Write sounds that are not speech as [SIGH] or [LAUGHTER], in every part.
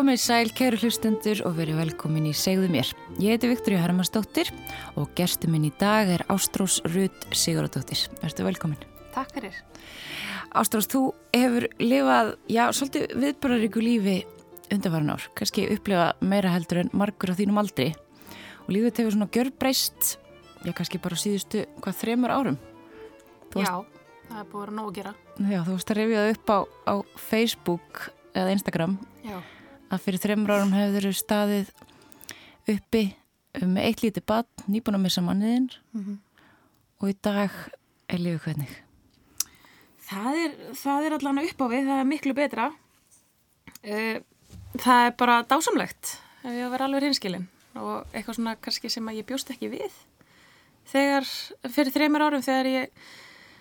Komið sæl, kæru hlustendur og verið velkomin í Segðu mér. Ég heiti Viktoria Hermannsdóttir og gerstum minn í dag er Ástrós Rudd Siguradóttir. Verður velkomin. Takk fyrir. Ástrós, þú hefur lifað, já, svolítið viðbararíku lífi undanvaran ár. Kanski upplefa meira heldur en margur á þínum aldri. Og lífið hefur svona gjörbreyst, já, kannski bara síðustu, hvað, þremur árum? Þú já, varst... það er búin að nóg að gera. Já, þú varst að rifjað upp á, á Facebook eða Instagram. Já að fyrir þreymur árum hefur þeirra staðið uppi með eitt lítið badn, nýbúin að missa manniðinn mm -hmm. og í dag er lífið hvernig? Það er, það er allan upp á við, það er miklu betra. Það er bara dásamlegt ef ég vera alveg hinskilin og eitthvað svona kannski sem að ég bjóst ekki við. Þegar, fyrir þreymur árum þegar ég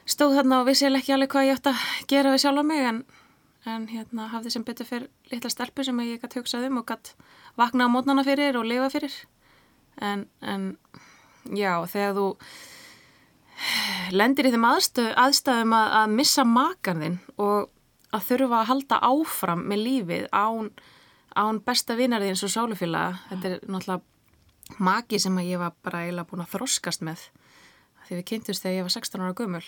stóð þarna og vissi ekki alveg hvað ég ætti að gera við sjálf á mig en en hérna hafði sem betur fyrir litla stelpu sem ég gæti hugsað um og gæti vakna á mótnana fyrir og lifa fyrir. En, en já, þegar þú lendir í þeim aðstöð, aðstæðum að, að missa makarðinn og að þurfa að halda áfram með lífið án, án besta vinarði eins og sálufélaga þetta er náttúrulega maki sem að ég var bara eiginlega búin að þroskast með. Því við kynntumst þegar ég var 16 ára gömul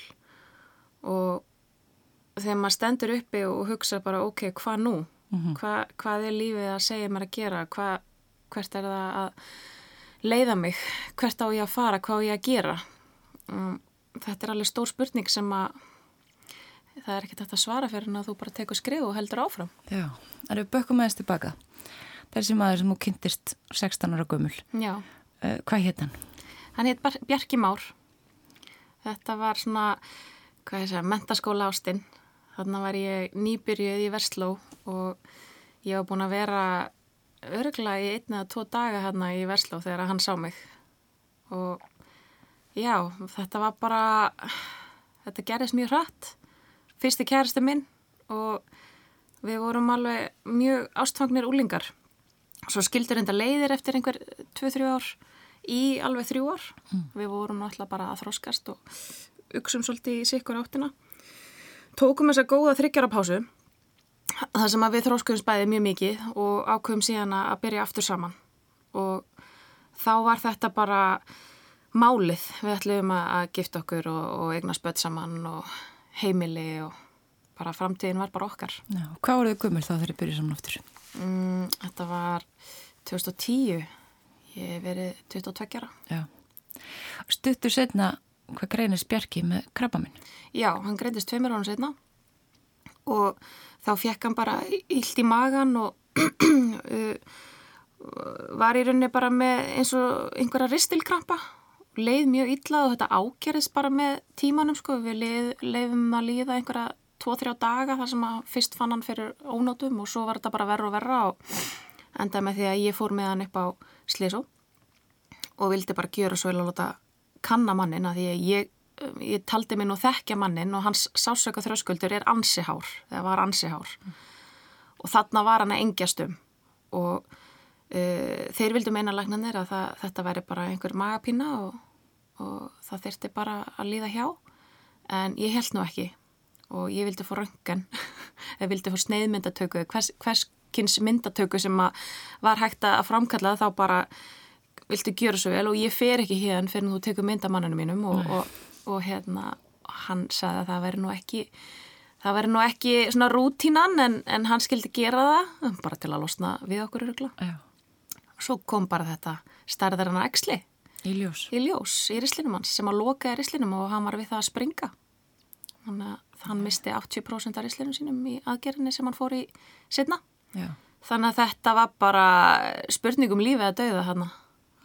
og þegar maður stendur uppi og hugsa bara ok, hvað nú? Mm -hmm. Hva, hvað er lífið að segja mér að gera? Hva, hvert er það að leiða mig? Hvert á ég að fara? Hvað á ég að gera? Um, þetta er alveg stór spurning sem að það er ekkert að svara fyrir en að þú bara tekur skrif og heldur áfram. Já, það eru bökkum aðeins tilbaka. Þessi maður sem þú kynntist 16 ára gömul. Já. Uh, hvað hétt hann? Hann hétt Bjarki Már. Þetta var svona, hvað ég segja, mentaskóla ástinn Þannig var ég nýbyrjuð í Versló og ég var búin að vera örgla í einni eða tvo daga hérna í Versló þegar hann sá mig. Og já, þetta var bara, þetta gerðist mjög hratt. Fyrsti kærastu minn og við vorum alveg mjög ástfangnir úlingar. Svo skildur enda leiðir eftir einhver 2-3 ár í alveg 3 ár. Mm. Við vorum alltaf bara að þróskast og uksum svolítið í sikkur áttina. Tókum þess að góða þryggjara pásu þar sem að við þróskuðum spæði mjög mikið og ákveðum síðan að byrja aftur saman. Og þá var þetta bara málið. Við ætlum að gifta okkur og, og eigna spött saman og heimili og bara framtíðin var bara okkar. Já, Hvað voruð þið gummul þá þegar þið byrjuð saman aftur? Mm, þetta var 2010 ég verið 22 ára. Stuttur setna hvað greinist Bjarki með krabba minn? Já, hann greindist tveimur ára setna og þá fekk hann bara illt í magan og [CLEARS THROAT] uh, var í rauninni bara með eins og einhverja ristilkrampa leið mjög illa og þetta ákerist bara með tímanum sko, við leið, leiðum að líða einhverja 2-3 daga þar sem að fyrst fann hann fyrir ónótum og svo var þetta bara verra og verra og endaði með því að ég fór með hann upp á Sliðsó og vildi bara gjöra svo vel að láta kanna mannin að að ég, ég taldi mig nú þekkja mannin og hans sásöka þröskuldur er ansihár, það var ansihár mm. og þarna var hann að engjastum og uh, þeir vildu meina lagnanir að það, þetta væri bara einhver magapína og, og það þurfti bara að líða hjá. En ég held nú ekki. Og ég vildi fór röngan eða [LAUGHS] vildi fór sneiðmyndatöku. Hvers, hverskins myndatöku sem var hægt að framkalla þá bara viltu gjöra svo vel og ég fer ekki hérna fyrir þú tekur myndamanninu mínum og, og, og hérna hann sagði að það veri nú ekki það veri nú ekki svona rútínan en, en hann skildi gera það bara til að losna við okkur örugla svo kom bara þetta starðar hann að eksli í ljós. Í, í rislinum hans sem að loka í rislinum og hann var við það að springa. Þannig að hann misti 80% af rislinum sínum í aðgerðinni sem hann fór í setna Já. þannig að þetta var bara spurningum lífið að dauða hann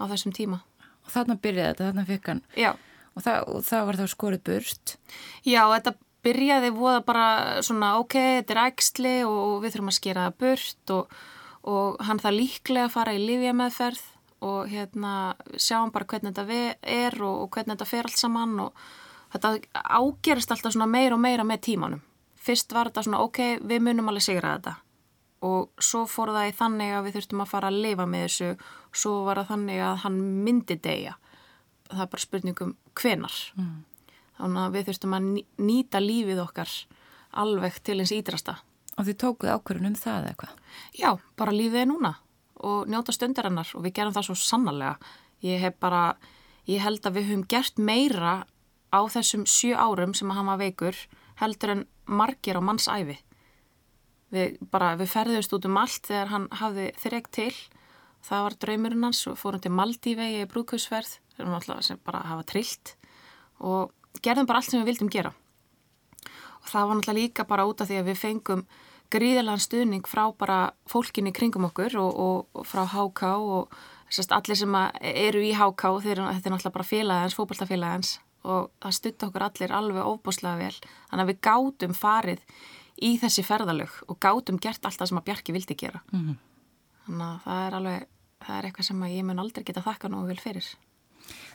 á þessum tíma. Og þarna byrjaði þetta, þarna fikk hann. Já. Og það, og það var þá skorið burst. Já, þetta byrjaði voða bara svona, ok, þetta er ægsli og við þurfum að skera það burt og, og hann það líklega að fara í livjameðferð og hérna sjáum bara hvernig þetta er og, og hvernig þetta fer allt saman og þetta ágerist alltaf svona meira og meira með tímanum. Fyrst var þetta svona, ok, við munum alveg sigra þetta og svo fór það í þannig að við þurftum að fara að lifa með þessu svo var það þannig að hann myndi degja það er bara spurningum hvenar mm. þannig að við þurftum að nýta lífið okkar alveg til eins ídrasta Og þið tókuð ákverðun um það eitthvað? Já, bara lífið er núna og njóta stundar hennar og við gerum það svo sannarlega. Ég hef bara, ég held að við höfum gert meira á þessum sjö árum sem að hann var veikur heldur en margir á mannsæfi. Við bara, við ferðumst út um allt þegar hann hafði þreg til. Það var draumurinn hans og fórum til Maldívegi í brúkusverð sem bara hafa trillt og gerðum bara allt sem við vildum gera. Og það var náttúrulega líka bara út af því að við fengum gríðalega stuðning frá bara fólkinni kringum okkur og, og, og frá HK og sérst, allir sem eru í HK þeir, þetta er náttúrulega bara félagans, fókbaltafélagans og það stutta okkur allir alveg óbúslega vel. Þannig að við gátum farið í þessi ferðalög og gátum gert allt það sem að Bjarki vildi gera. Mm -hmm. Þannig að það er alveg, það er eitthvað sem ég mun aldrei geta þakka nú vel fyrir.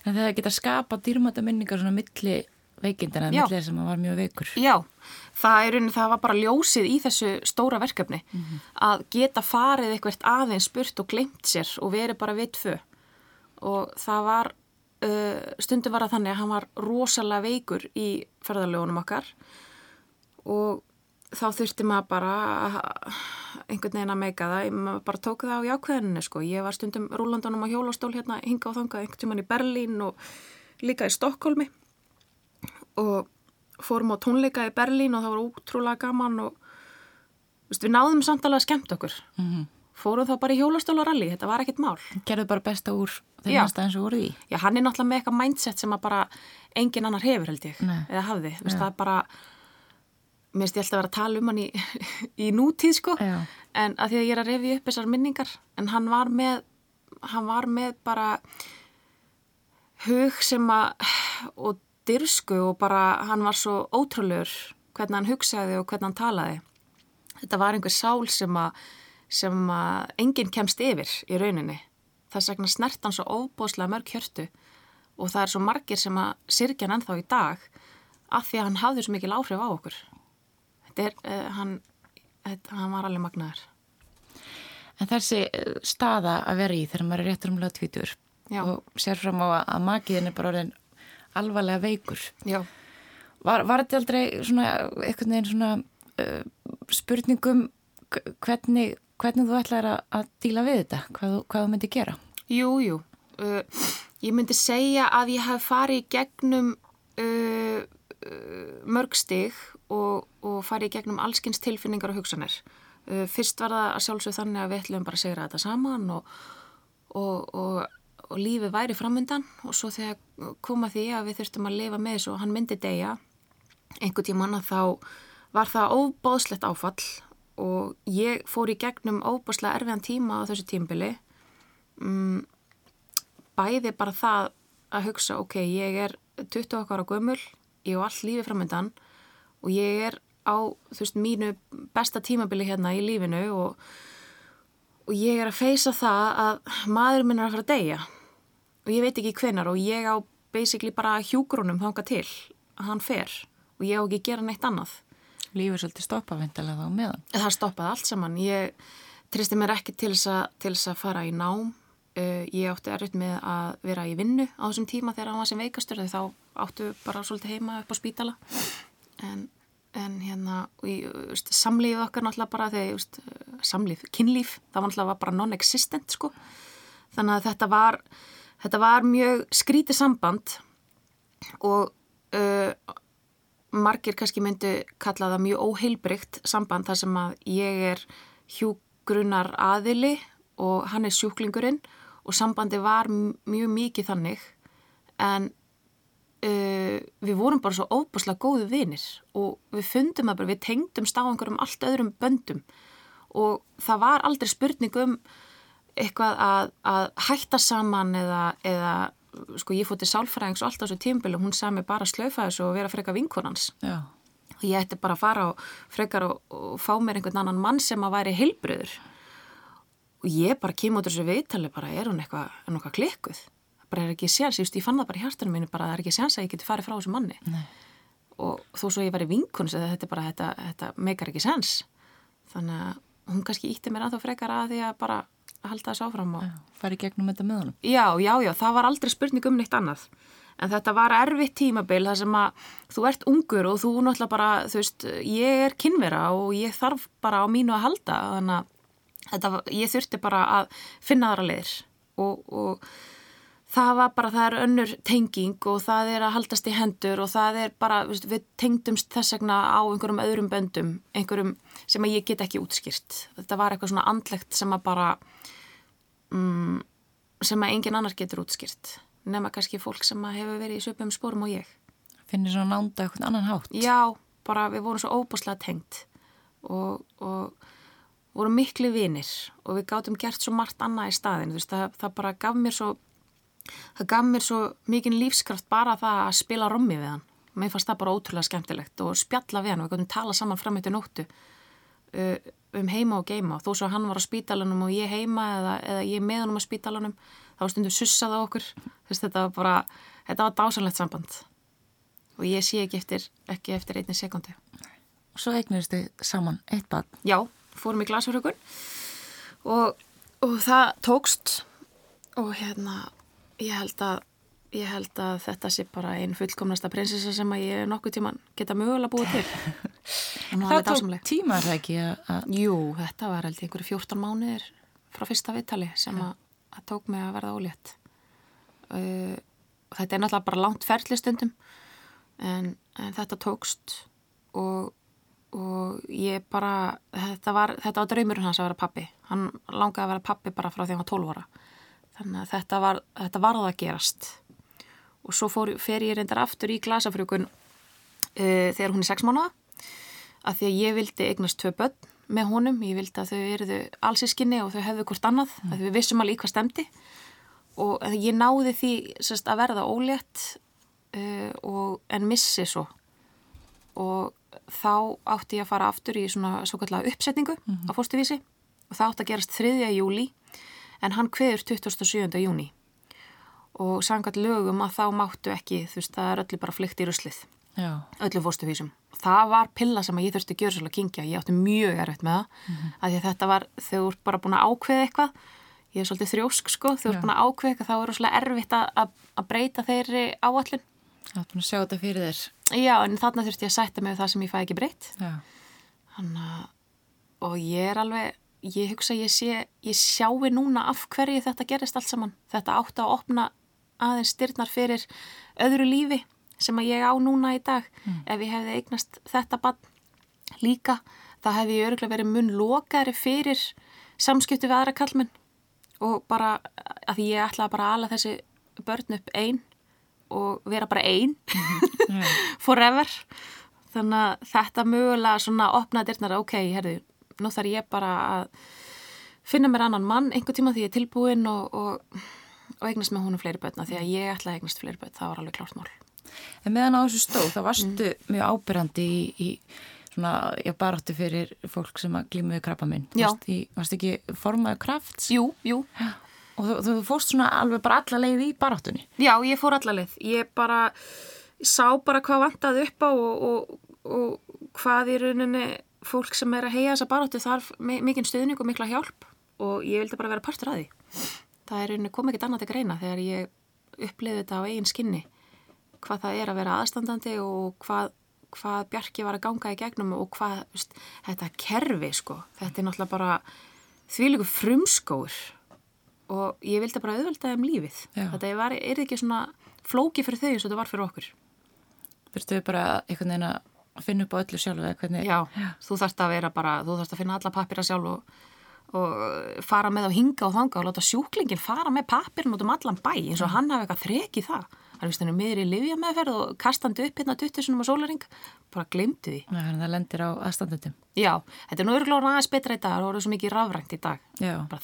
En það geta skapa dýrmata minningar svona milli veikindina millir sem var mjög veikur. Já, það, er, það var bara ljósið í þessu stóra verkefni mm -hmm. að geta farið eitthvað aðeins spurt og glemt sér og verið bara við tvö og það var uh, stundum var að þannig að hann var rosalega veikur í ferðarlegunum okkar og þá þurfti maður bara einhvern veginn að meika það, maður bara tók það á jákvæðinu sko, ég var stundum rúlandunum á hjólastól hérna hinga á þanga einhvern tíman í Berlín og líka í Stokkólmi og fórum á tónleika í Berlín og það var útrúlega gaman og veist, við náðum samtalið að skemmt okkur. Mm -hmm. fórum þá bara í hjólastólaralli þetta var ekkert mál. Gerðu bara besta úr þegar það eins og voruð í. Já, hann er náttúrulega með eitthvað mindset sem að bara engin annar hefur held ég Nei. eða hafði, veist, það er bara mér finnst ég alltaf að vera að tala um hann í, [LAUGHS] í nútíð sko Já. en að því að ég er að refi upp þessar minningar en hann var með hann var með bara hug sem að og dyrsku og bara hann var svo ótrúleur hvernig hann hugsaði og hvernig hann talaði. Þetta var einhver sál sem að, sem að enginn kemst yfir í rauninni. Þess vegna snert hann svo óbóslega mörg hjörtu og það er svo margir sem að sirkja hann ennþá í dag af því að hann hafði svo mikil áhrif á okkur. Er, uh, hann, þetta, hann var alveg magnaður. En þessi eh, staða að vera í þegar maður er réttur um lögtvítur og sér fram á að magiðin er bara orðin alvarlega veikur Já. Var, var þetta aldrei svona, eitthvað neginn svona uh, spurningum hvernig, hvernig þú ætlaði að, að díla við þetta, hvað, hvað þú myndi gera? Jú, jú uh, ég myndi segja að ég hef farið gegnum uh, og, og farið gegnum allskynns tilfinningar og hugsanir. Uh, fyrst var það að sjálfsög þannig að við ætlum bara að segja þetta saman og, og, og og lífið væri framöndan og svo þegar koma því að við þurftum að lifa með þessu og hann myndi degja einhvern tíman að þá var það óbáðslegt áfall og ég fór í gegnum óbáðslega erfiðan tíma á þessu tímbili mm, bæði bara það að hugsa ok, ég er 20 okkar á gömul ég og all lífið framöndan og ég er á þú veist mínu besta tímabili hérna í lífinu og og ég er að feysa það að maður minn er að fara að deyja. Og ég veit ekki hvenar og ég á basically bara hjúgrunum þánga til að hann fer. Og ég á ekki að gera neitt annað. Lífur svolítið stoppavendilega þá meðan. Það stoppaði allt saman. Ég tristi mér ekki til þess að fara í nám. Uh, ég átti erfitt með að vera í vinnu á þessum tíma þegar hann var sem veikastur þá áttu bara svolítið heima upp á spítala en, en hérna just, samlífið okkar náttúrulega bara þegar just, samlíf, kynlíf það var náttúrulega bara non-existent sko. Þannig að þetta var Þetta var mjög skrítið samband og uh, margir kannski myndi kalla það mjög óheilbrygt samband þar sem að ég er hjúgrunnar aðili og hann er sjúklingurinn og sambandi var mjög mikið þannig. En uh, við vorum bara svo óbúslega góðu vinir og við fundum það bara, við tengdumst á einhverjum allt öðrum böndum. Og það var aldrei spurning um eitthvað að, að hætta saman eða, eða sko ég fótti sálfræðings og allt á þessu tímbil og hún sami bara slöfa þessu og vera freka vinkonans Já. og ég ætti bara að fara og frekar og, og fá mér einhvern annan mann sem að væri heilbröður og ég bara kemur út þessu viðtali bara er hún eitthvað, hún eitthvað klikkuð bara er ekki séns, ég, ég fann það bara í hjartunum mínu bara er ekki séns að ég geti farið frá þessu manni. Nei. og þó svo ég væri vinkons þetta, bara, þetta, þetta meikar ekki séns. Þannig að hún kannski ítti mér að þá frekar að því að bara að halda þessu áfram og... Færi gegnum þetta með honum? Já, já, já, það var aldrei spurning um neitt annað. En þetta var erfitt tímabil þar sem að þú ert ungur og þú náttúrulega bara, þú veist, ég er kynvera og ég þarf bara á mínu að halda. Þannig að þetta, ég þurfti bara að finna aðra leir og, og það var bara, það er önnur tenging og það er að haldast í hendur og það er bara, við tengdumst þess vegna á einhverjum öðrum böndum, einhverjum sem að ég get ekki útskýrt. Þetta var eitthvað svona andlegt sem að bara, um, sem að engin annar getur útskýrt nema kannski fólk sem hefur verið í söpum spórum og ég. Finnir svona nánda eitthvað annan hátt? Já, bara við vorum svo óbúslega tengt og, og vorum miklu vinir og við gáttum gert svo margt annað í staðin. Veist, það, það bara gaf mér svo, það gaf mér svo mikinn lífskraft bara það að spila rommi við hann. Mér fannst það bara ótrúlega skemmtilegt og spjalla við hann. Og við gáttum tala saman fram eittu nóttu uh, um heima og geima. Þó svo hann var á spítalanum og ég heima eða, eða ég með hann á spítalanum þá stundum sussað á okkur. Þess, þetta var bara, þetta var dásanlegt samband. Og ég sé ekki eftir ekki eftir einni sekundu og svo eignist þið saman eitt bad já, fórum í glasfjörðugun og, og það tókst. Og hérna ég held að ég held að þetta sé bara einn fullkomnasta prinsessa sem að ég nokkuð tíman geta mögulega búið til. Það tók tíma það ekki að jú, þetta var held ég einhverju 14 mánuðir frá fyrsta vittali sem að það tók mig að verða ólétt. Uh, þetta er náttúrulega bara langt ferðlistundum en, en þetta tókst og, og ég bara þetta var, þetta var draumurinn hans að vera pappi hann langaði að vera pappi bara frá því hann var 12 ára þannig að þetta var þetta varða að gerast og svo fór, fer ég reyndar aftur í glasafrjókun uh, þegar hún er 6 mánuða að því að ég vildi eignast tvö börn með honum, ég vildi að þau eruðu allsískinni og þau hefðu hvort annað, mm. að við vissum alveg hvað stemdi og ég náði því sérst, að verða ólétt uh, og, en missi svo og þá átti ég að fara aftur í svona svo kallega uppsetningu mm -hmm. á fórstuvísi og það átti að gerast 3. júli en hann kveður 27. júni og sangat lögum að þá máttu ekki, þú veist, það er öllu bara flykt í ruslið. Öllu fórstuvísum það var pilla sem ég þurfti að gera svolítið að kingja ég átti mjög erfitt með það. Mm -hmm. að þetta var, þau voru bara búin að ákveða eitthvað. Ég er svolítið þrjósk sko. Þau voru búin að ákveða eitthvað, þá er svolítið erfitt að, að breyta þeirri áallin Það er búin að sjá þetta fyrir þér. Já, en þarna þurfti ég að sætta mig það sem ég fæ ekki breytt. Þannig og ég er alveg ég hugsa ég sé, ég sjáu núna af hverju þetta gerist allt saman. Þetta átti að opna aðeins styrnar fyrir öðru lífi sem að ég á núna í dag. Mm. ef ég hefði eignast þetta bann líka, þá hefði ég örgulega verið mun lokari fyrir samskiptu við aðra kallmenn og bara að því ég ætlaði bara að ala þessi börn upp einn og vera bara einn mm. [LAUGHS] forever. Þannig að þetta mögulega svona opnaði dyrnar. Ok, herðu, nú þarf ég bara að finna mér annan mann einhver tíma því ég er tilbúin og, og, og eignast með húnum fleiri börna því að ég ætlaði eignast fleiri börn, það var alveg klárt mál En meðan á þessu stóð, þá varstu mm. mjög ábyrrandi í, í svona, já, barátti fyrir fólk sem að glímuði krabba minn. Já. Varst, í, varst ekki formaðu krafts? Jú, jú. Já. Og þú, þú fórst svona alveg bara alla leið í baráttunni? Já, ég fór alla leið. Ég bara sá bara hvað vantaði upp á og, og, og hvað í rauninni fólk sem er að heia þessa baráttu þarf mikinn stuðning og mikla hjálp og ég vildi bara vera partur að því. Það er rauninni komið ekkert annað til greina þegar ég uppliði þetta á eigin skinni hvað það er að vera aðstandandi og hvað, hvað Bjarki var að ganga í gegnum og hvað, veist, þetta kerfi sko, þetta er náttúrulega bara því líku frumskóur og ég vildi bara auðvelda um lífið Já. þetta var, er ekki svona flóki fyrir þau eins og þetta var fyrir okkur Þurftu bara einhvern veginn að finna upp á öllu sjálf eða hvernig Já, Já. þú þarfst að vera bara, þú þarfst að finna alla pappira sjálf og, og fara með á hinga og þanga og láta sjúklingin fara með pappirinn út um allan bæ eins og hann hafi eitthvað þreki það hann er vist henni miður í livja meðferð og kastandi upp hérna 20.000 á sólaring bara glemdi því. Já, það lendir á aðstandundum. Já, þetta er nú örglóðan aðeins betra í dag, það voru svo mikið rafrænt í dag. Já. Bara.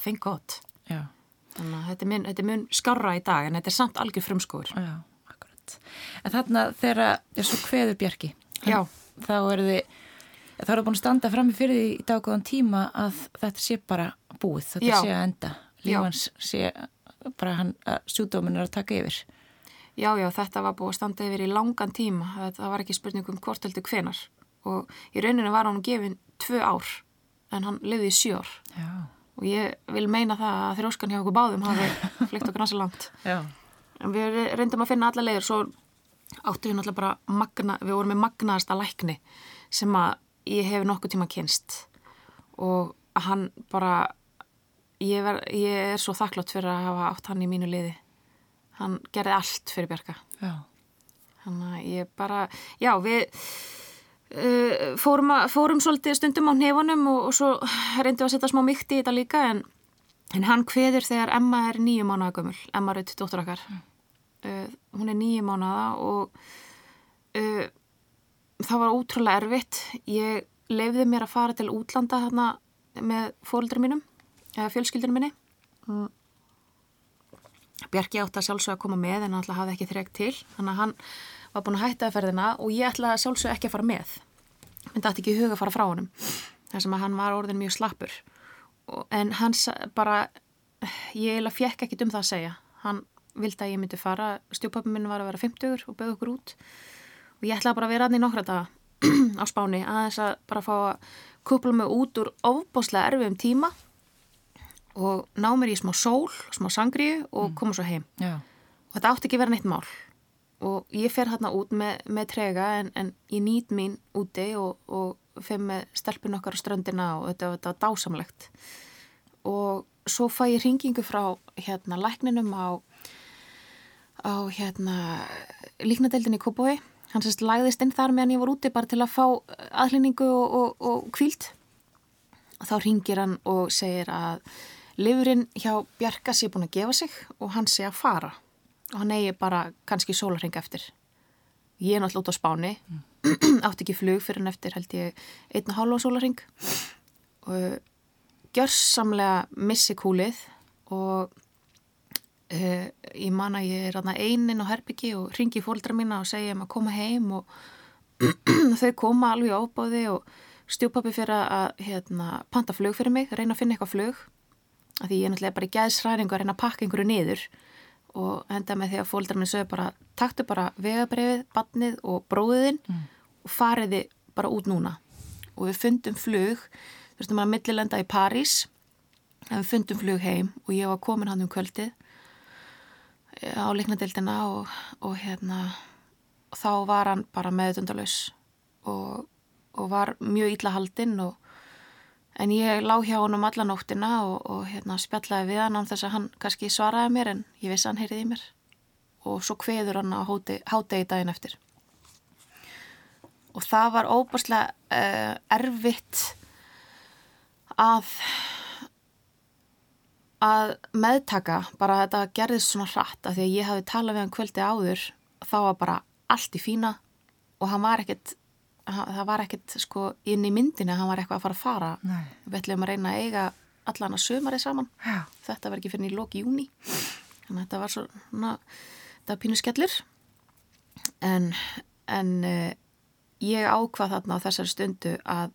Þannig að þetta er mun, þetta mun skarra í dag en þetta er samt algjör frumskóður. Já, akkurat. En þarna þegar þessu kveður bjergi, Já. Þá eru þið Það eru búin að standa fram í fyrir því í daggóðan tíma að þetta sé bara búið, þetta Já. sé að enda. Lífans sé bara hann að sjúdómin er að taka yfir. Já, já, þetta var búið að standa yfir í langan tíma, það var ekki spurningum hvort heldur hvenar og í rauninu var hann gefin tvö ár en hann lifði í já. og ég vil meina það að þróskan hjá okkur báðum hafi [LAUGHS] flykt okkur næsta langt. Við reyndum að finna alla leiður svo áttu við náttúrulega bara magna, við vorum með magnaðasta lækni sem að ég hef nokkuð tíma kynst og hann bara ég, ver, ég er svo þakklátt fyrir að hafa átt hann í mínu liði. Hann gerði allt fyrir Bjarka. Já. þannig að ég bara já við uh, fórum, að, fórum svolítið stundum á nefunum og, og svo reyndum við að setja smá mykti í þetta líka en, en hann hveður þegar Emma er nýju mánuða gömul. Emma Rutt, dóttur okkar. Mm. Uh, hún er nýju mánuða og uh, það var ótrúlega erfitt. Ég lefði mér að fara til útlanda hérna með fóröldri mínum eða fjölskyldunum minni. Mm. Bjarki átti að sjálfsög að koma með en hann alltaf hafði ekki þregt til. Þannig að hann var búin að hætta að ferðina og ég ætlaði að sjálfsög ekki að fara með. Það ætti ekki huga að fara frá honum þar sem að hann var orðin mjög slappur. En hans bara ég eða fjekk ekkit um það að segja. Hann vildi að ég myndi fara stjópapin minn var að vera 50 og beða okkur út og ég ætlaði bara að vera aðni nokkra daga [CLEARS THROAT] á spáni aðeins að bara fá að kupla mig út úr ofboslega erfiðum tíma og ná mér í smá sól, smá sangri og mm. koma svo heim. Já. Og þetta átti ekki verið neitt mál. Og ég fer hérna út með, með trega en, en ég nýt mín úti og, og fer með stelpun okkar á ströndina og þetta var dásamlegt. Og svo fæ ég ringingu frá hérna lækninum á, á hérna líknadeildinni í Kópói. Hann sérst læðist inn þar meðan ég var úti bara til að fá aðlýningu og, og, og kvíld. Og þá ringir hann og segir að Livurinn hjá Bjarka sé búin að gefa sig og hann sé að fara og hann eigi bara kannski sólarring eftir. Ég er náttúrulega út á spáni, mm. [CLEARS THROAT] átti ekki flug fyrir hann eftir held ég einna hálfa sólarring og gjörsamlega missi kúlið og uh, ég man að ég er einin á herbyggi og ringi fólkdra mína og segja um að koma heim og [CLEARS THROAT] þau koma alveg ábáði og stjúpapi fyrir að hérna, panta flug fyrir mig, reyna að finna eitthvað flug. Að því ég er náttúrulega bara í gæðsræðingu að reyna að pakka einhverju niður og enda með því að fólkdrar minn sögur bara taktu bara vegabrefið, badnið og bróðiðinn mm. og fariði bara út núna. Og við fundum flug þú veist, maður millilenda í París en við fundum flug heim og ég var komin hann um kvöldið á leiknadeildina og, og hérna og þá var hann bara meðutundalus og, og var mjög illa haldinn En ég lág hjá hann um alla nóttina og, hérna, spjallaði við hann án þess að hann kannski svaraði mér en ég vissi hann heyriði mér. Og svo kveður hann á hátegi daginn eftir. Og það var óbúrslega uh, erfitt að, að meðtaka bara að þetta gerðist svona hratt að því að ég hafi talað við hann kvöldi áður þá var bara allt í fína og hann var ekkert það var ekkert sko inn í myndinu hann var eitthvað að fara að fara Nei. við ætlum að reyna að eiga allan að sömari saman Já. þetta var ekki fyrir í loki júni þannig að þetta var svona þetta var pínu skellir en, en uh, ég ákvað þarna á þessari stundu að,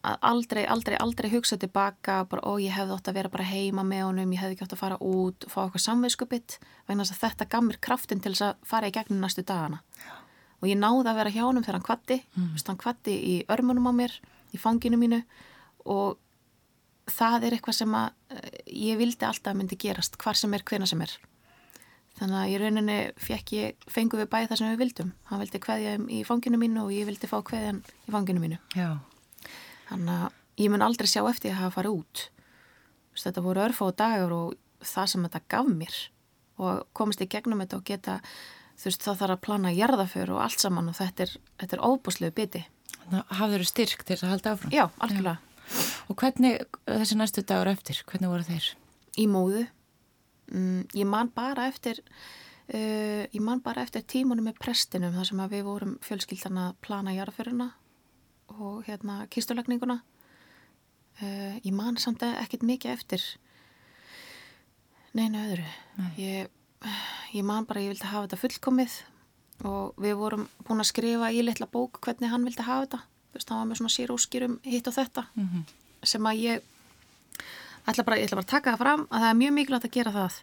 að aldrei, aldrei, aldrei hugsa tilbaka bara ó ég hefði ótt að vera bara heima með honum ég hefði ekki ótt að fara út og fá eitthvað samvinskupitt vegna þess að þetta gaf mér kraftin til þess að fara í gegnum næstu dagana. Já og ég náði að vera hjá hann þegar hann kvatti mm. hann kvatti í örmunum á mér í fanginu mínu. Og það er eitthvað sem að eh, ég vildi alltaf myndi gerast hvar sem er, hvena sem er. Þannig að í rauninni fekk ég fengu við bæði það sem við vildum. Hann vildi hvaðja í fanginu mínu og ég vildi fá hvaðjan í fanginu mínu. Já. Þannig að ég mun aldrei sjá eftir að hafa farið út þetta voru örfá dagur og það sem þetta gaf mér og komist í gegnum þetta og geta þú veist þá þarf að plana jarðaför og allt saman og þetta er, þetta er óbúslegu biti. Hafður þú styrk til að halda áfram? Já, algjörlega. Já. Og hvernig þessi næstu dagur eftir, hvernig voru þeir? Í móðu. Mm, ég man bara eftir uh, ég man bara eftir tímunum með prestinum þar sem við vorum fjölskyldan að plana jarðaföruna og hérna kistulagninguna. Uh, ég man samt ekkert mikið eftir neina öðru. Nei. Ég ég man bara ég vildi hafa þetta fullkomið og við vorum búin að skrifa í litla bók hvernig hann vildi hafa þetta þú veist, hann var með svona sér óskýrum hitt og þetta mm -hmm. sem að ég ætla bara, ég ætla bara að taka það fram að það er mjög mikilvægt að gera það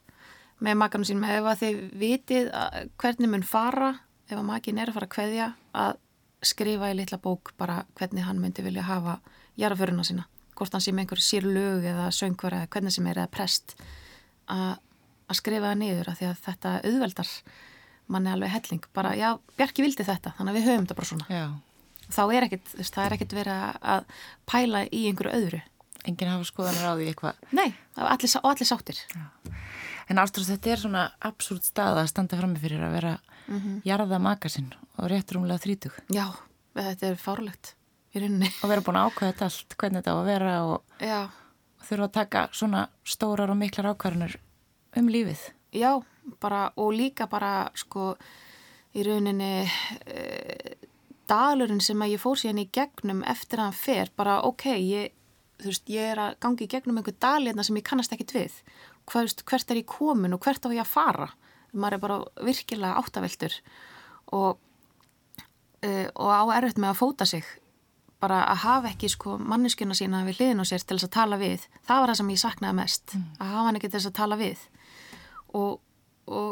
með makanum sínum, ef að þið vitið hvernig mun fara ef að makin er að fara að kveðja að skrifa í litla bók bara hvernig hann myndi vilja hafa jarðaföruna sína. Hvort hann sé með einhver sér lög eða söngvar eða hvernig sem er eða prest. Að skrifa það niður að því að þetta auðveldar manni alveg helling, bara já, Bjarki vildi þetta þannig að við höfum þetta bara svona. Já. þá er ekkit, það er ekkit verið að pæla í einhverju öðru. Engin hafa skoðanir á því eitthvað. Nei, allir, og allir sáttir. Já. En ástrúst þetta er svona absúrt stað að standa frammi fyrir að vera mm -hmm. jarða makasinn og rétt rúmlega þrítug Já, þetta er fárlegt í rauninni. Og vera búin að ákvæða þetta allt, hvernig þetta á að vera og, og þurfa að taka svona stórar og miklar ákvæðanir um lífið. Já, bara og líka bara sko í rauninni e, dalurinn sem að ég fór síðan í gegnum eftir að hann fer, bara ok ég, veist, ég er að gangi í gegnum einhver dalirna sem ég kannast ekkit við. Hvað, hvert er ég komin og hvert á ég að fara maður er bara virkilega áttaveldur og, uh, og á erfitt með að fóta sig bara að hafa ekki sko manneskjuna sína við hliðin og sér til þess að tala við. Það var það sem ég saknaði mest mm. að hafa hann ekki til þess að tala við. Og, og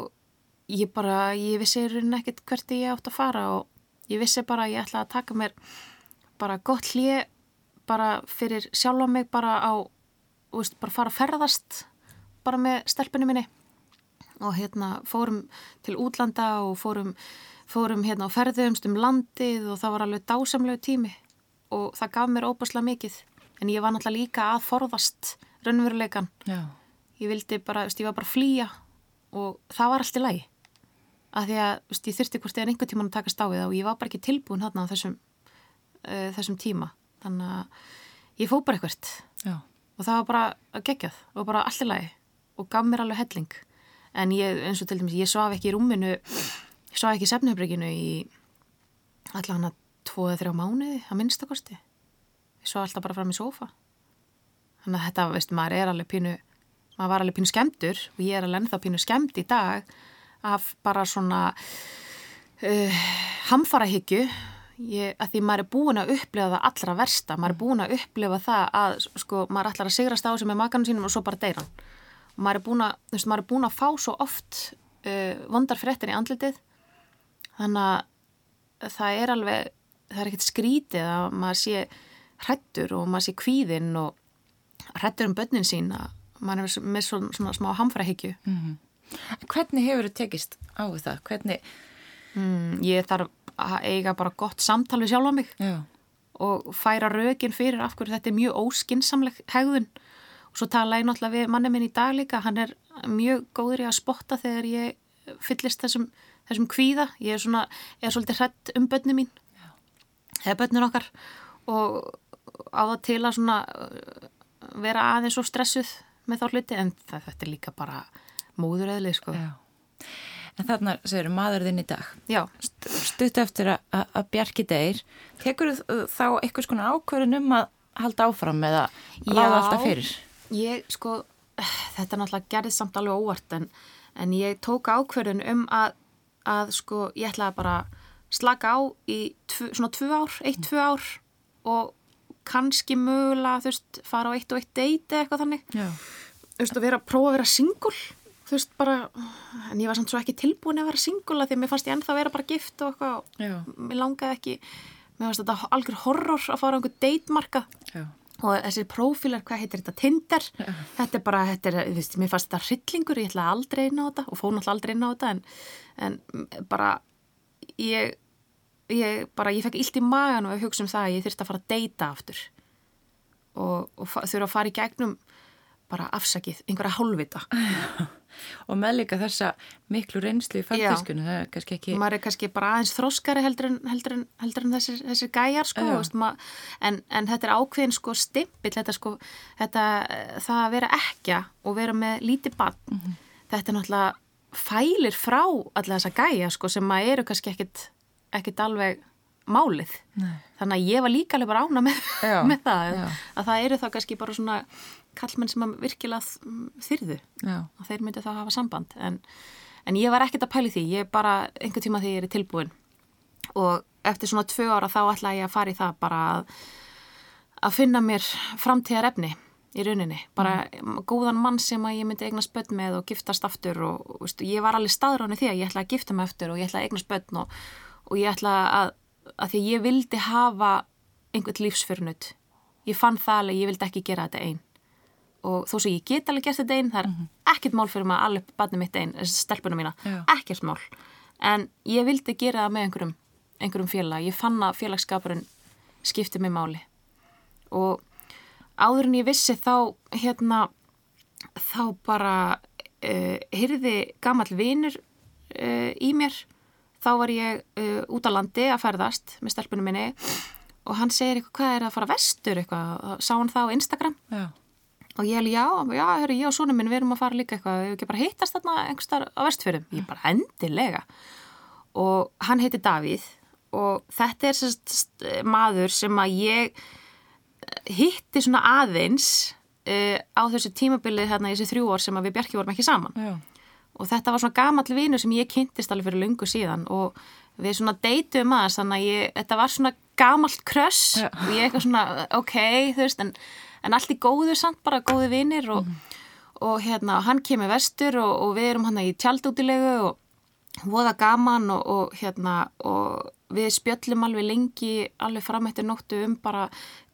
ég bara ég vissi raunin ekkert hvert ég átt að fara og ég vissi bara að ég ætla að taka mér bara gott hlið bara fyrir sjálf á mig bara á, veist, bara fara að ferðast bara með stelpunni minni og hérna fórum til útlanda og fórum, fórum hérna og ferðumst um landið og það var alveg dásamlegu tími og það gaf mér óbærslega mikið. En ég var náttúrulega líka að forðast raunveruleikan Já. ég vildi bara, veist, ég var bara að flýja og það var allt í lagi. Að því að veist, ég þurfti hvort eða einhver tíman að taka stáfið og ég var bara ekki tilbúin hérna á þessum, uh, þessum tíma. Þannig að ég fó bara eitthvað og það var bara geggjað og bara allt í lagi og gaf mér alveg helling en ég, eins og til dæmis, ég svaf ekki í rúminu ég svaf ekki í sefnabrygginu í allavega tvo eða þrjá mánuði að minnstakosti ég svaf alltaf bara fram í sofa þannig að þetta, veist, maður er alveg pínu maður var alveg pínu skemdur og ég er alveg ennþá pínu skemd í dag af bara svona uh, hamfarahyggju. Ég, að því maður er búin að upplifa það allra versta, maður er búin að upplifa það að sko, maður ætlar að sigrast á sig með makanum sínum og svo bara deyran maður er búin að, þú veist, maður er búin að fá svo oft uh, vondar fréttin í andlitið þannig að það er alveg, það er ekkert skrítið að maður sé hrættur og maður sé kvíðinn og hrættur um börnin sín að maður er með svona, svona smá hamfrahyggju mm -hmm. Hvernig hefur þið tekist á það? Hvernig? Mm, ég þarf að eiga bara gott samtal við sjálf á mig Já. og færa rögin fyrir af hverju þetta er mjög óskinsamleg hegðun Svo tala ég náttúrulega við manni minn í dag líka, hann er mjög góður í að spotta þegar ég fyllist þessum, þessum kvíða. Ég er svona, er svolítið hrætt um börnum mín, eða börnun okkar og á það til að svona uh, vera aðeins og stressuð með þá hluti en það, þetta er líka bara móðuröðlið sko. Já. En þarna, segir maður þinn í dag. Já. Stutt eftir að, að bjarki degir, tekur þá eitthvað svona ákverðin um að halda áfram eða láða alltaf fyrir? Ég, sko, þetta náttúrulega gerði samt alveg óvart en, en ég tók ákverðin um að, að, sko, ég ætlaði bara slaka á í tv, svona tvu ár, eitt, tvu ár og kannski mögulega, þú veist, fara á eitt og eitt deiti eitthvað þannig. Já. Þú veist, að vera prófa að vera singul, þú veist, bara, en ég var samt svo ekki tilbúin að vera singul að því að mér fannst ég ennþá að vera bara gift og eitthvað og mér langaði ekki, mér fannst þetta algjör horror að fara á einhver deitmarka. Já og þessir prófílar, hvað heitir þetta, Tinder? Ja. þetta er bara, þetta er, þú veist, mér fannst þetta hryllingur, ég ætla aldrei inn á þetta og fóð náttúrulega aldrei inn á þetta en, en bara ég, ég bara, ég fekk illt í magan og ég hugsa um það að ég þurfti að fara að deyta aftur. Og, og þurfa að fara í gegnum bara afsakið, einhverja hálfvita [LAUGHS] og með líka þessa miklu reynslu í fæltiskunni það er kannski ekki maður er kannski bara aðeins þróskari heldur en, heldur en, heldur en þessir, þessir gæjar sko, veist, mað, en, en þetta er ákveðin sko stimpill þetta sko þetta, það að vera ekja og vera með lítið bann mm -hmm. þetta er náttúrulega fælir frá alla þessa gæja sko sem maður eru kannski ekkit, ekkit alveg málið. Nei. þannig að ég var líka alveg bara ána með, [LAUGHS] með það. já. að það eru þá kannski bara svona kallmenn sem virkilega þyrðu. Og þeir myndi þá hafa samband. En, en ég var ekkert að pæli því. Ég bara einhver tíma þegar ég er tilbúin. Og eftir svona tvö ára þá ætla ég að fara í það bara að, að finna mér framtíðar efni í rauninni, bara mm. góðan mann sem að ég myndi eigna spöld með og giftast aftur og, og veist, ég var alveg staðráni því að ég ætla að gifta mig aftur og ég ætla að eigna spöld og, og ég ætla að, að því að ég vildi hafa einhvert lífsfyrnut ég fann það alveg, ég vildi ekki gera þetta einn og þó sem ég get alveg gert þetta einn það er mm -hmm. ekkert mál fyrir maður alveg barnið mitt einn, stelpuna mína, Já. ekkert mál. En ég vildi gera það með einhverjum, einhverjum félag, ég fann að félagskapurinn skipti mig máli. Og áður en ég vissi þá hérna þá bara uh, hyrði gammal vinur uh, í mér þá var ég uh, út á landi að ferðast með stelpunum minni og hann segir eitthvað hvað er að fara vestur eitthvað, sá hann það á Instagram. Já. og ég held já, já, hörru, ég og sónum minn við erum að fara líka eitthvað, við hefum ekki bara hittast þarna einhverstar á vestfjörðum, ég bara endilega. Og hann heiti Davíð og þetta er sérst maður sem að ég hitti svona aðeins uh, á þessu tímabilið hérna í þessu þrjú ár sem að við Bjarki vorum ekki saman. Já og þetta var svona gamall vinu sem ég kynntist alveg fyrir lungu síðan og við svona deytum aðeins þannig að ég, þetta var svona gamallt kröss ja. og ég eitthvað svona ok, þú veist, en, en allt í góðu samt, bara góðu vinir og, mm. og hérna, hann kemur vestur og, og við erum hann í tjaldútilegu og voða gaman og, og hérna, og við spjöllum alveg lengi, alveg fram eftir nóttu um bara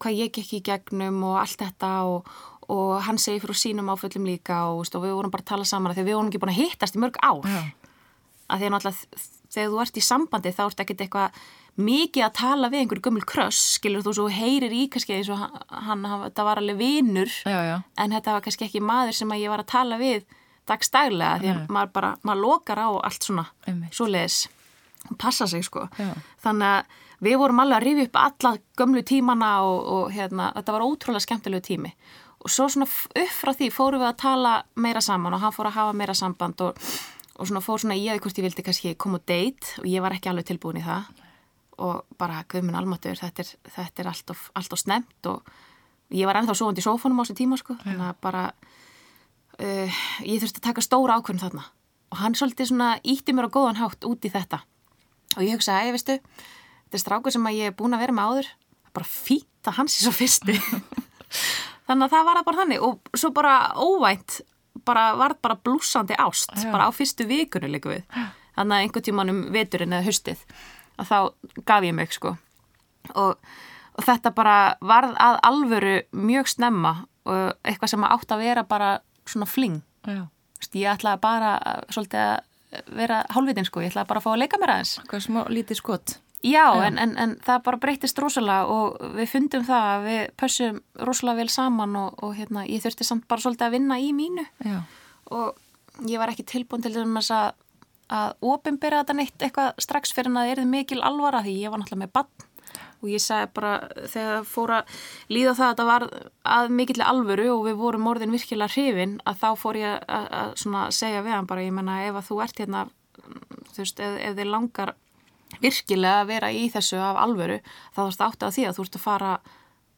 hvað ég gekk í gegnum og allt þetta og og hann segi fyrir sínum áföllum líka og, og við vorum bara að tala saman þegar við vorum ekki búin að hittast í mörg ár. Já. að því að náttúrulega þegar þú ert í sambandi þá ert ekkert eitthvað mikið að tala við einhverju gömul kröss skilur þú svo heyrir í kannski eins og hann, þetta var alveg vinnur en þetta var kannski ekki maður sem að ég var að tala við dagstæglega því að maður bara, maður lokar á allt svona svo leiðis, passa sig sko. Já. þannig að við vorum alveg að rifja upp alla gömlu tímana og, og hérna, þetta var ótrúlega skemmtilegu tími og svo svona upp frá því fórum við að tala meira saman og hann fór að hafa meira samband og, og svona fór svona í að hvort ég vildi kannski koma og date og ég var ekki alveg tilbúin í það. Og bara guðminn almatur þetta er, þetta er allt of, of snemt og ég var ennþá sovandi í sófunum á þessu tíma sko, þannig að bara uh, ég þurfti að taka stóra ákvörn þarna. Og hann svolítið svona ítti mér á góðan hátt út í þetta. Og ég hugsaði, ég veistu þetta er strákur sem ég er búin að vera með áður. Bara fýta hans í svo fyrstu [LAUGHS] þannig að það var bara þannig og svo bara óvænt bara var bara blúsandi ást Já. bara á fyrstu vikunni líka við. Þannig að einhvern tíman um veturinn eða höstið að þá gaf ég mig sko. Og, og þetta bara varð að alvöru mjög snemma og eitthvað sem átt að vera bara svona fling. Já. ég ætlaði bara svolítið að vera hálfvitinn sko, ég ætlaði bara að fá að leika mér aðeins. Hvað smá lítið skott Já, en, en, en það bara breytist rosalega og við fundum það að við pössum rosalega vel saman og, og hérna, ég þurfti samt bara svolítið að vinna í mínu. Já. og ég var ekki tilbúin til þess að, að ofinbera þetta neitt eitthvað strax fyrir en að það erði mikil alvara því ég var náttúrulega með bann og ég sagði bara þegar það fór að líða það að þetta var að mikill alvöru og við vorum orðin virkilega hrifin að þá fór ég að, að segja við hann bara, ég menna ef að þú ert hérna, þú veist, ef, ef þið langar virkilega að vera í þessu af alvöru þá þú ert átt að því að þú ert að fara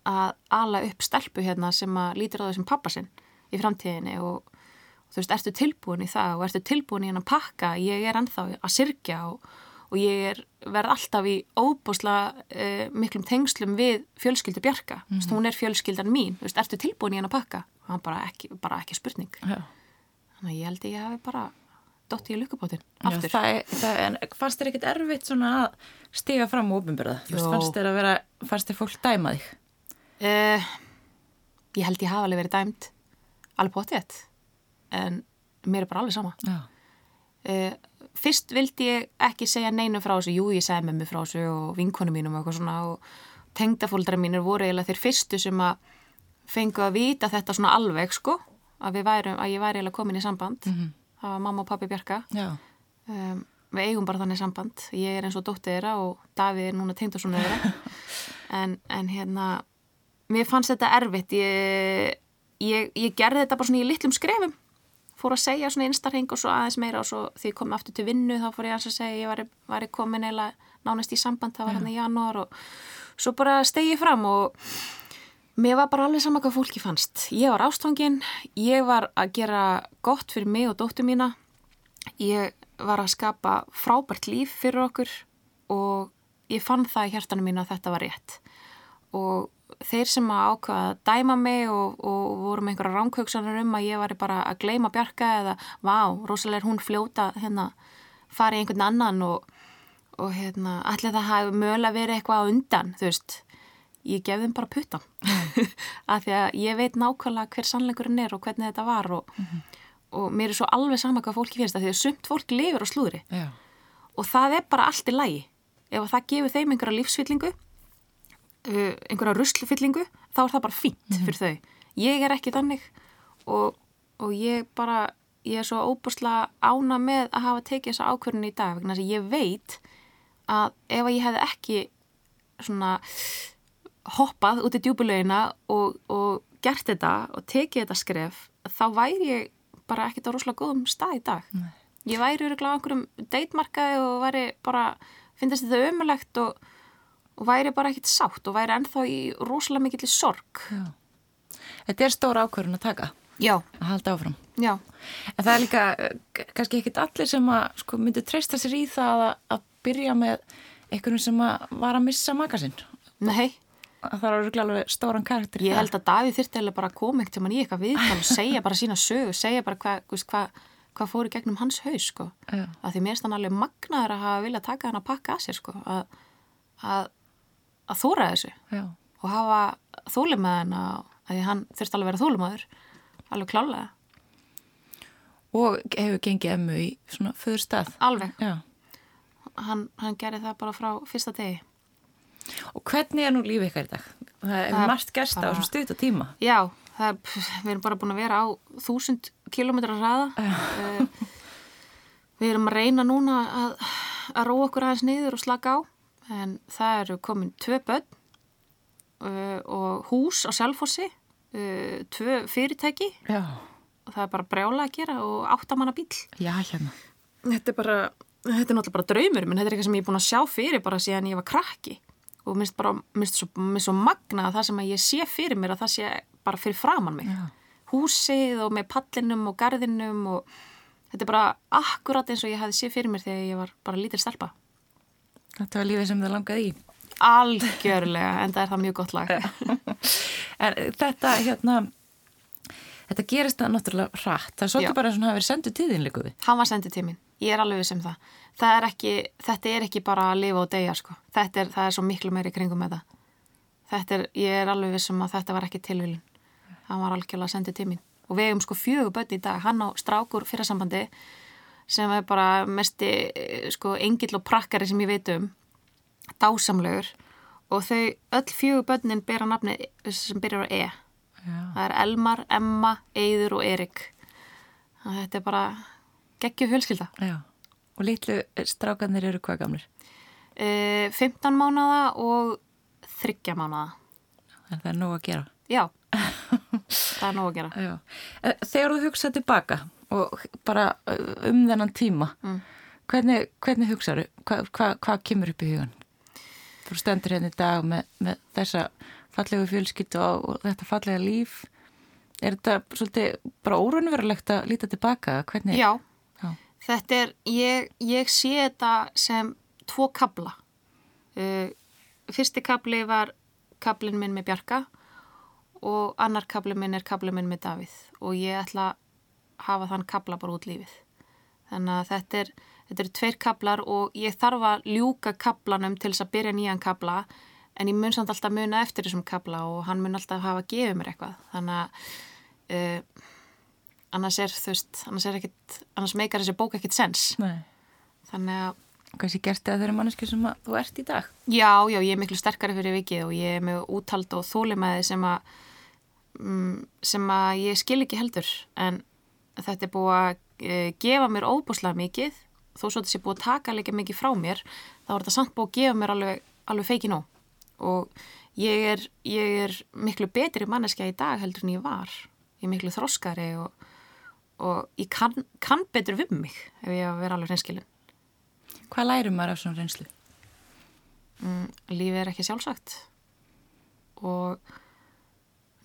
að ala upp stelpu hérna sem að lítir á þessum pappasinn í framtíðinni og, og þú veist, ertu tilbúin í það og ertu tilbúin í hann að pakka? Ég er ennþá að sirkja og, og ég er, verð alltaf í óbúsla uh, miklum tengslum við fjölskyldu Bjarka, mm -hmm. hún er fjölskyldan mín, þú veist, ertu tilbúin í hann að pakka? Og hann bara ekki, bara ekki spurning. Ja. þannig að ég held ég hafi bara dotti í lukkupótin aftur. Já, það, það, en fannst þér ekkit erfitt svona að stiga fram og ofinbyrða? Fannst þér að vera, fannst þér fólk dæma þig? Uh, ég held ég hafa alveg verið dæmt alveg potið en mér er bara alveg sama. Uh, fyrst vildi ég ekki segja neinu frá þessu, jú ég segði með mig frá þessu og vinkonu mínum og eitthvað svona og tengdafóldra mínir voru eiginlega þeir fyrstu sem að fengu að vita þetta svona alveg sko að, værum, að ég væri eiginlega komin í samband mm -hmm var mamma og pappi Bjarka. Um, við eigum bara þannig samband. Ég er eins og dóttið þeirra og Davíð er núna tengd og svona þeirra. [LAUGHS] En, en hérna mér fannst þetta erfitt. Ég, ég, ég gerði þetta bara svona í litlum skrefum. Fór að segja svona einstarheng og svo aðeins meira og svo því ég kom aftur til vinnu þá fór ég að segja ég var, var komin eða nánast í samband. Það var hann í janúar og svo bara stegi fram og Mér var bara alveg sama hvað fólki fannst. Ég var ástfangin, ég var að gera gott fyrir mig og dóttu mína, ég var að skapa frábært líf fyrir okkur og ég fann það í hjartanum mín að þetta var rétt. Og þeir sem að ákvaða að dæma mig og, og voru með einhverja ránkvöksanur um að ég var bara að gleima bjarga eða vá, rosalega er hún fljóta hérna, farið einhvern annan og, og hérna, allir það hafi mögulega verið eitthvað undan, þú veist ég gef þeim bara puttan [LAUGHS] að því að ég veit nákvæmlega hver sannleikurinn er og hvernig þetta var og, mm -hmm. og mér er svo alveg sama hvað fólki finnst að því að sumt fólk lifir á slúðri Já. og það er bara allt í lægi ef það gefur þeim einhverja lífsfyllingu uh, einhverja ruslfyllingu þá er það bara fínt mm -hmm. fyrir þau ég er ekki þannig og, og ég bara ég er svo óbúslega ána með að hafa tekið þessa ákvörðin í dag vegna þess að ég veit að ef ég hef ekki svona hoppað út í djúbulegina og, og gert þetta og tekið þetta skref þá væri ég bara ekkert á rosalega góðum stað í dag Nei. ég væri öruglega á einhverjum deitmarkaði og væri bara, finnst þetta ömulegt og, og væri bara ekkert sátt og væri ennþá í rosalega mikill sorg Já. Þetta er stóra ákvörðun að taka Já. að halda áfram Já. en það er líka kannski ekkit allir sem að sko, myndi treysta sér í það að, að byrja með einhvern sem að var að missa makasinn Nei það er alveg stóran karakter. Ég held að Davíð þurfti eða bara að koma eitt sem hann í eitthvað viðtal og segja bara sína sög segja bara hvað hva, hva fóru gegnum hans haus sko. að því mér er þannig alveg magnaður að hafa viljað taka hann að pakka að sér sko. að, að, að þóra þessu. Já. og hafa hann að því hann þurfti alveg að vera þólumadur alveg klálega og hefur gengið emmu í svona föður stað alveg hann, hann gerði það bara frá fyrsta degi Og hvernig er nú lífið ykkar í dag? Það er margt gerst á svona stutt og tíma. Já, er, við erum bara búin að vera á þúsund kilómetrar hraða. uh, við erum að reyna núna að, að róa okkur aðeins niður og slaka á. En það eru komin tvö börn uh, og hús á Selfossi, uh, tvö fyrirtæki. Já. Og það er bara brjála að gera og áttamanna bíl. Já, hérna. Þetta er bara, þetta er náttúrulega bara draumur, menn þetta er eitthvað sem ég er búin að sjá fyrir bara síðan ég var krakki og minnst bara, minnst svo, minnst svo magna að það sem að ég sé fyrir mér að það sé bara fyrir framann mig. Já. húsið og með pallinum og gardinum og þetta er bara akkurat eins og ég hefði sé fyrir mér þegar ég var bara lítil stelpa. Þetta var lífið sem það langaði í. Algjörlega, en það er það mjög gott lag. [LAUGHS] En þetta hérna þetta gerist það náttúrulega hratt. Það er svolítið Já. bara og hann hafi verið sendið tíðin líkuði Hann var sendið tímin, ég er alveg við sem um það er ekki, þetta er ekki bara að lifa og deyja sko. Þetta er, það er svo miklu meiri kringum með það. Þetta er, ég er alveg vissum að þetta var ekki tilvílun. Hann var algjörlega að senda til mín. Og við hefum sko fjögur börn í dag, hann á strákur fyrir sambandi sem er bara mesti sko engill og prakkari sem ég veit um, dásamlegur og þau, öll fjögur börnin bera nafni sem byrjar á E. Já. Það er Elmar, Emma, Eidur og Erik. Þetta er bara geggju fjölskylda. Já. Og litlu strákanir eru hvað gamlir? E, 15 mánada og 30 mánada. En það er nóg að gera? Já, [LAUGHS] það er nóg að gera. Já. E, þegar þú hugsaði tilbaka og bara um þennan tíma, mm. hvernig, hvernig hugsaðu? Hvað hva, hva kemur upp í hugan? Þú stendur hérna í dag með, með þessa fallegu fjölskyttu og, og þetta fallega líf. Er þetta svolítið bara órunverulegt að líta tilbaka? Hvernig? Já. Þetta er, ég, ég sé þetta sem tvo kabla. Uh, fyrsti kabli var kablin minn með Bjarka og annar kabli minn er kabli minn með Davíð og ég ætla að hafa þann kabla bara út lífið. Þannig að þetta er, þetta er tveir kablar og ég þarf að ljúka kablanum til þess að byrja nýjan kabla en ég mun samt alltaf muna eftir þessum kabla og hann mun alltaf hafa að gefa mér eitthvað. Þannig að uh, annars er þú veist, annars er ekkit annars meikar þessi bók ekkit sens. Nei. þannig að Kanski gert það þeirra manneski sem þú ert í dag. Já, já, ég er miklu sterkari fyrir vikið og ég er með úthald og þólimæði sem að mm, sem að ég skil ekki heldur. En þetta er búið að e, gefa mér óbúslega mikið. Þó svo þessi búið að taka líka mikið frá mér þá er þetta samt búið að gefa mér alveg, alveg feiki nú og ég er, ég er miklu betri manneski í dag heldur en ég var. Ég er miklu þroskari og og ég kann, kann betur við mig ef ég að vera alveg reynskilin Hvað lærum maður af svona reynslu? Mm, lífið er ekki sjálfsagt. Og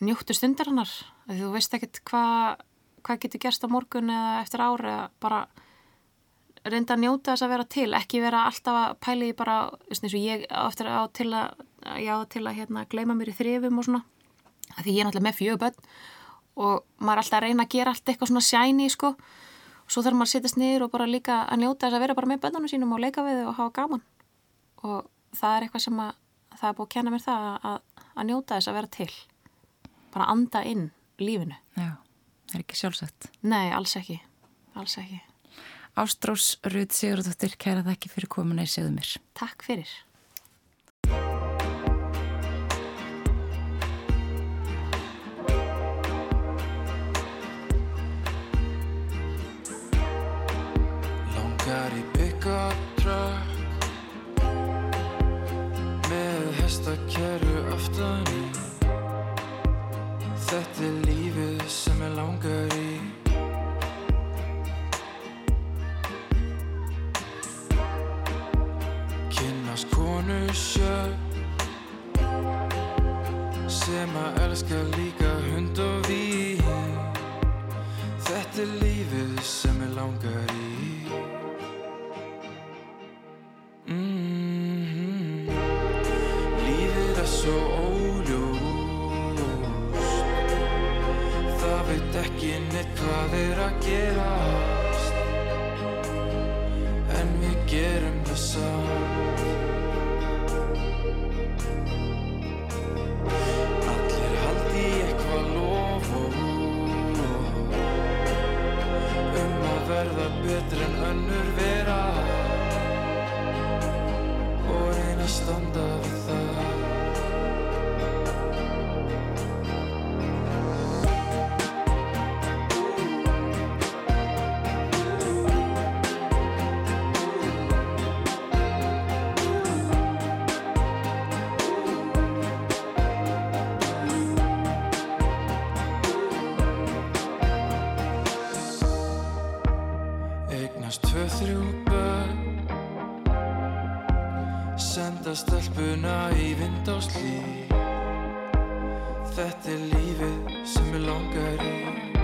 njóttu stundar hannar þú veist ekkert hvað hva getur gerst á morgun eða eftir ári bara reynda að njóta þess að vera til. Ekki vera alltaf að pæli bara eins og ég áttur á til að já, til að hérna, gleima mér í þrifum og svona. Því ég er náttúrulega með fjöguböld og maður er alltaf að reyna að gera allt eitthvað svona shiny sko. Og svo þarf maður að setjast niður og bara líka að njóta þess að vera bara með bönnunum sínum og leika við þau og hafa gaman. Og það er eitthvað sem að það er búið að kenna mér það að, að njóta þess að vera til. Bara að anda inn lífinu. Já, það er ekki sjálfsett Nei, alls ekki, alls ekki. Ástrós Rúð Sigurðardóttir, kæra þakki fyrir komuna í segðumir Takk fyrir. trökk með hestakerru aftan í. Þetta er lífið sem ég langar í. Kynnast konu sjö. Sem að elska líka hund og vín. Þetta er lífið sem ég langar í. Hvað er að gera? Vinna í vind á slí Þetta er lífið sem ég langar í.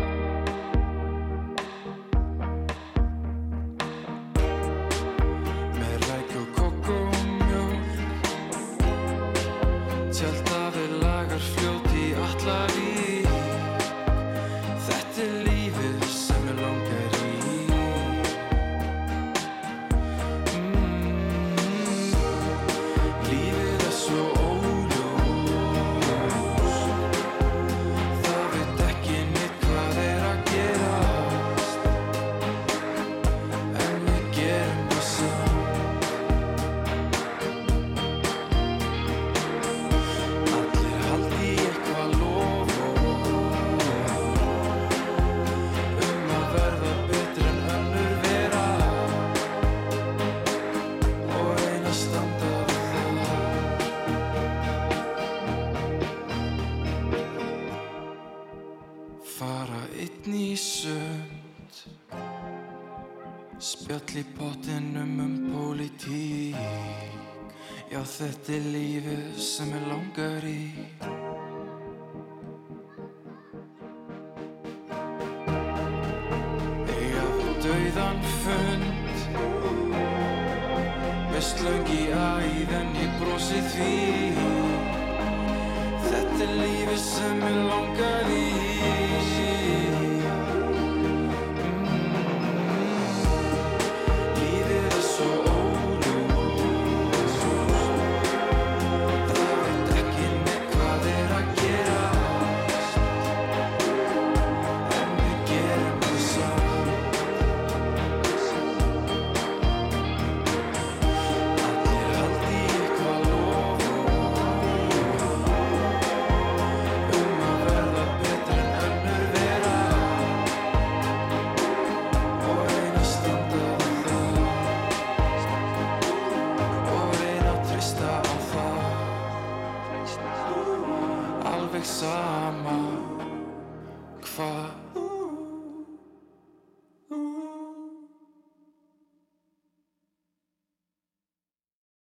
Þetta er lífið sem ég langar í.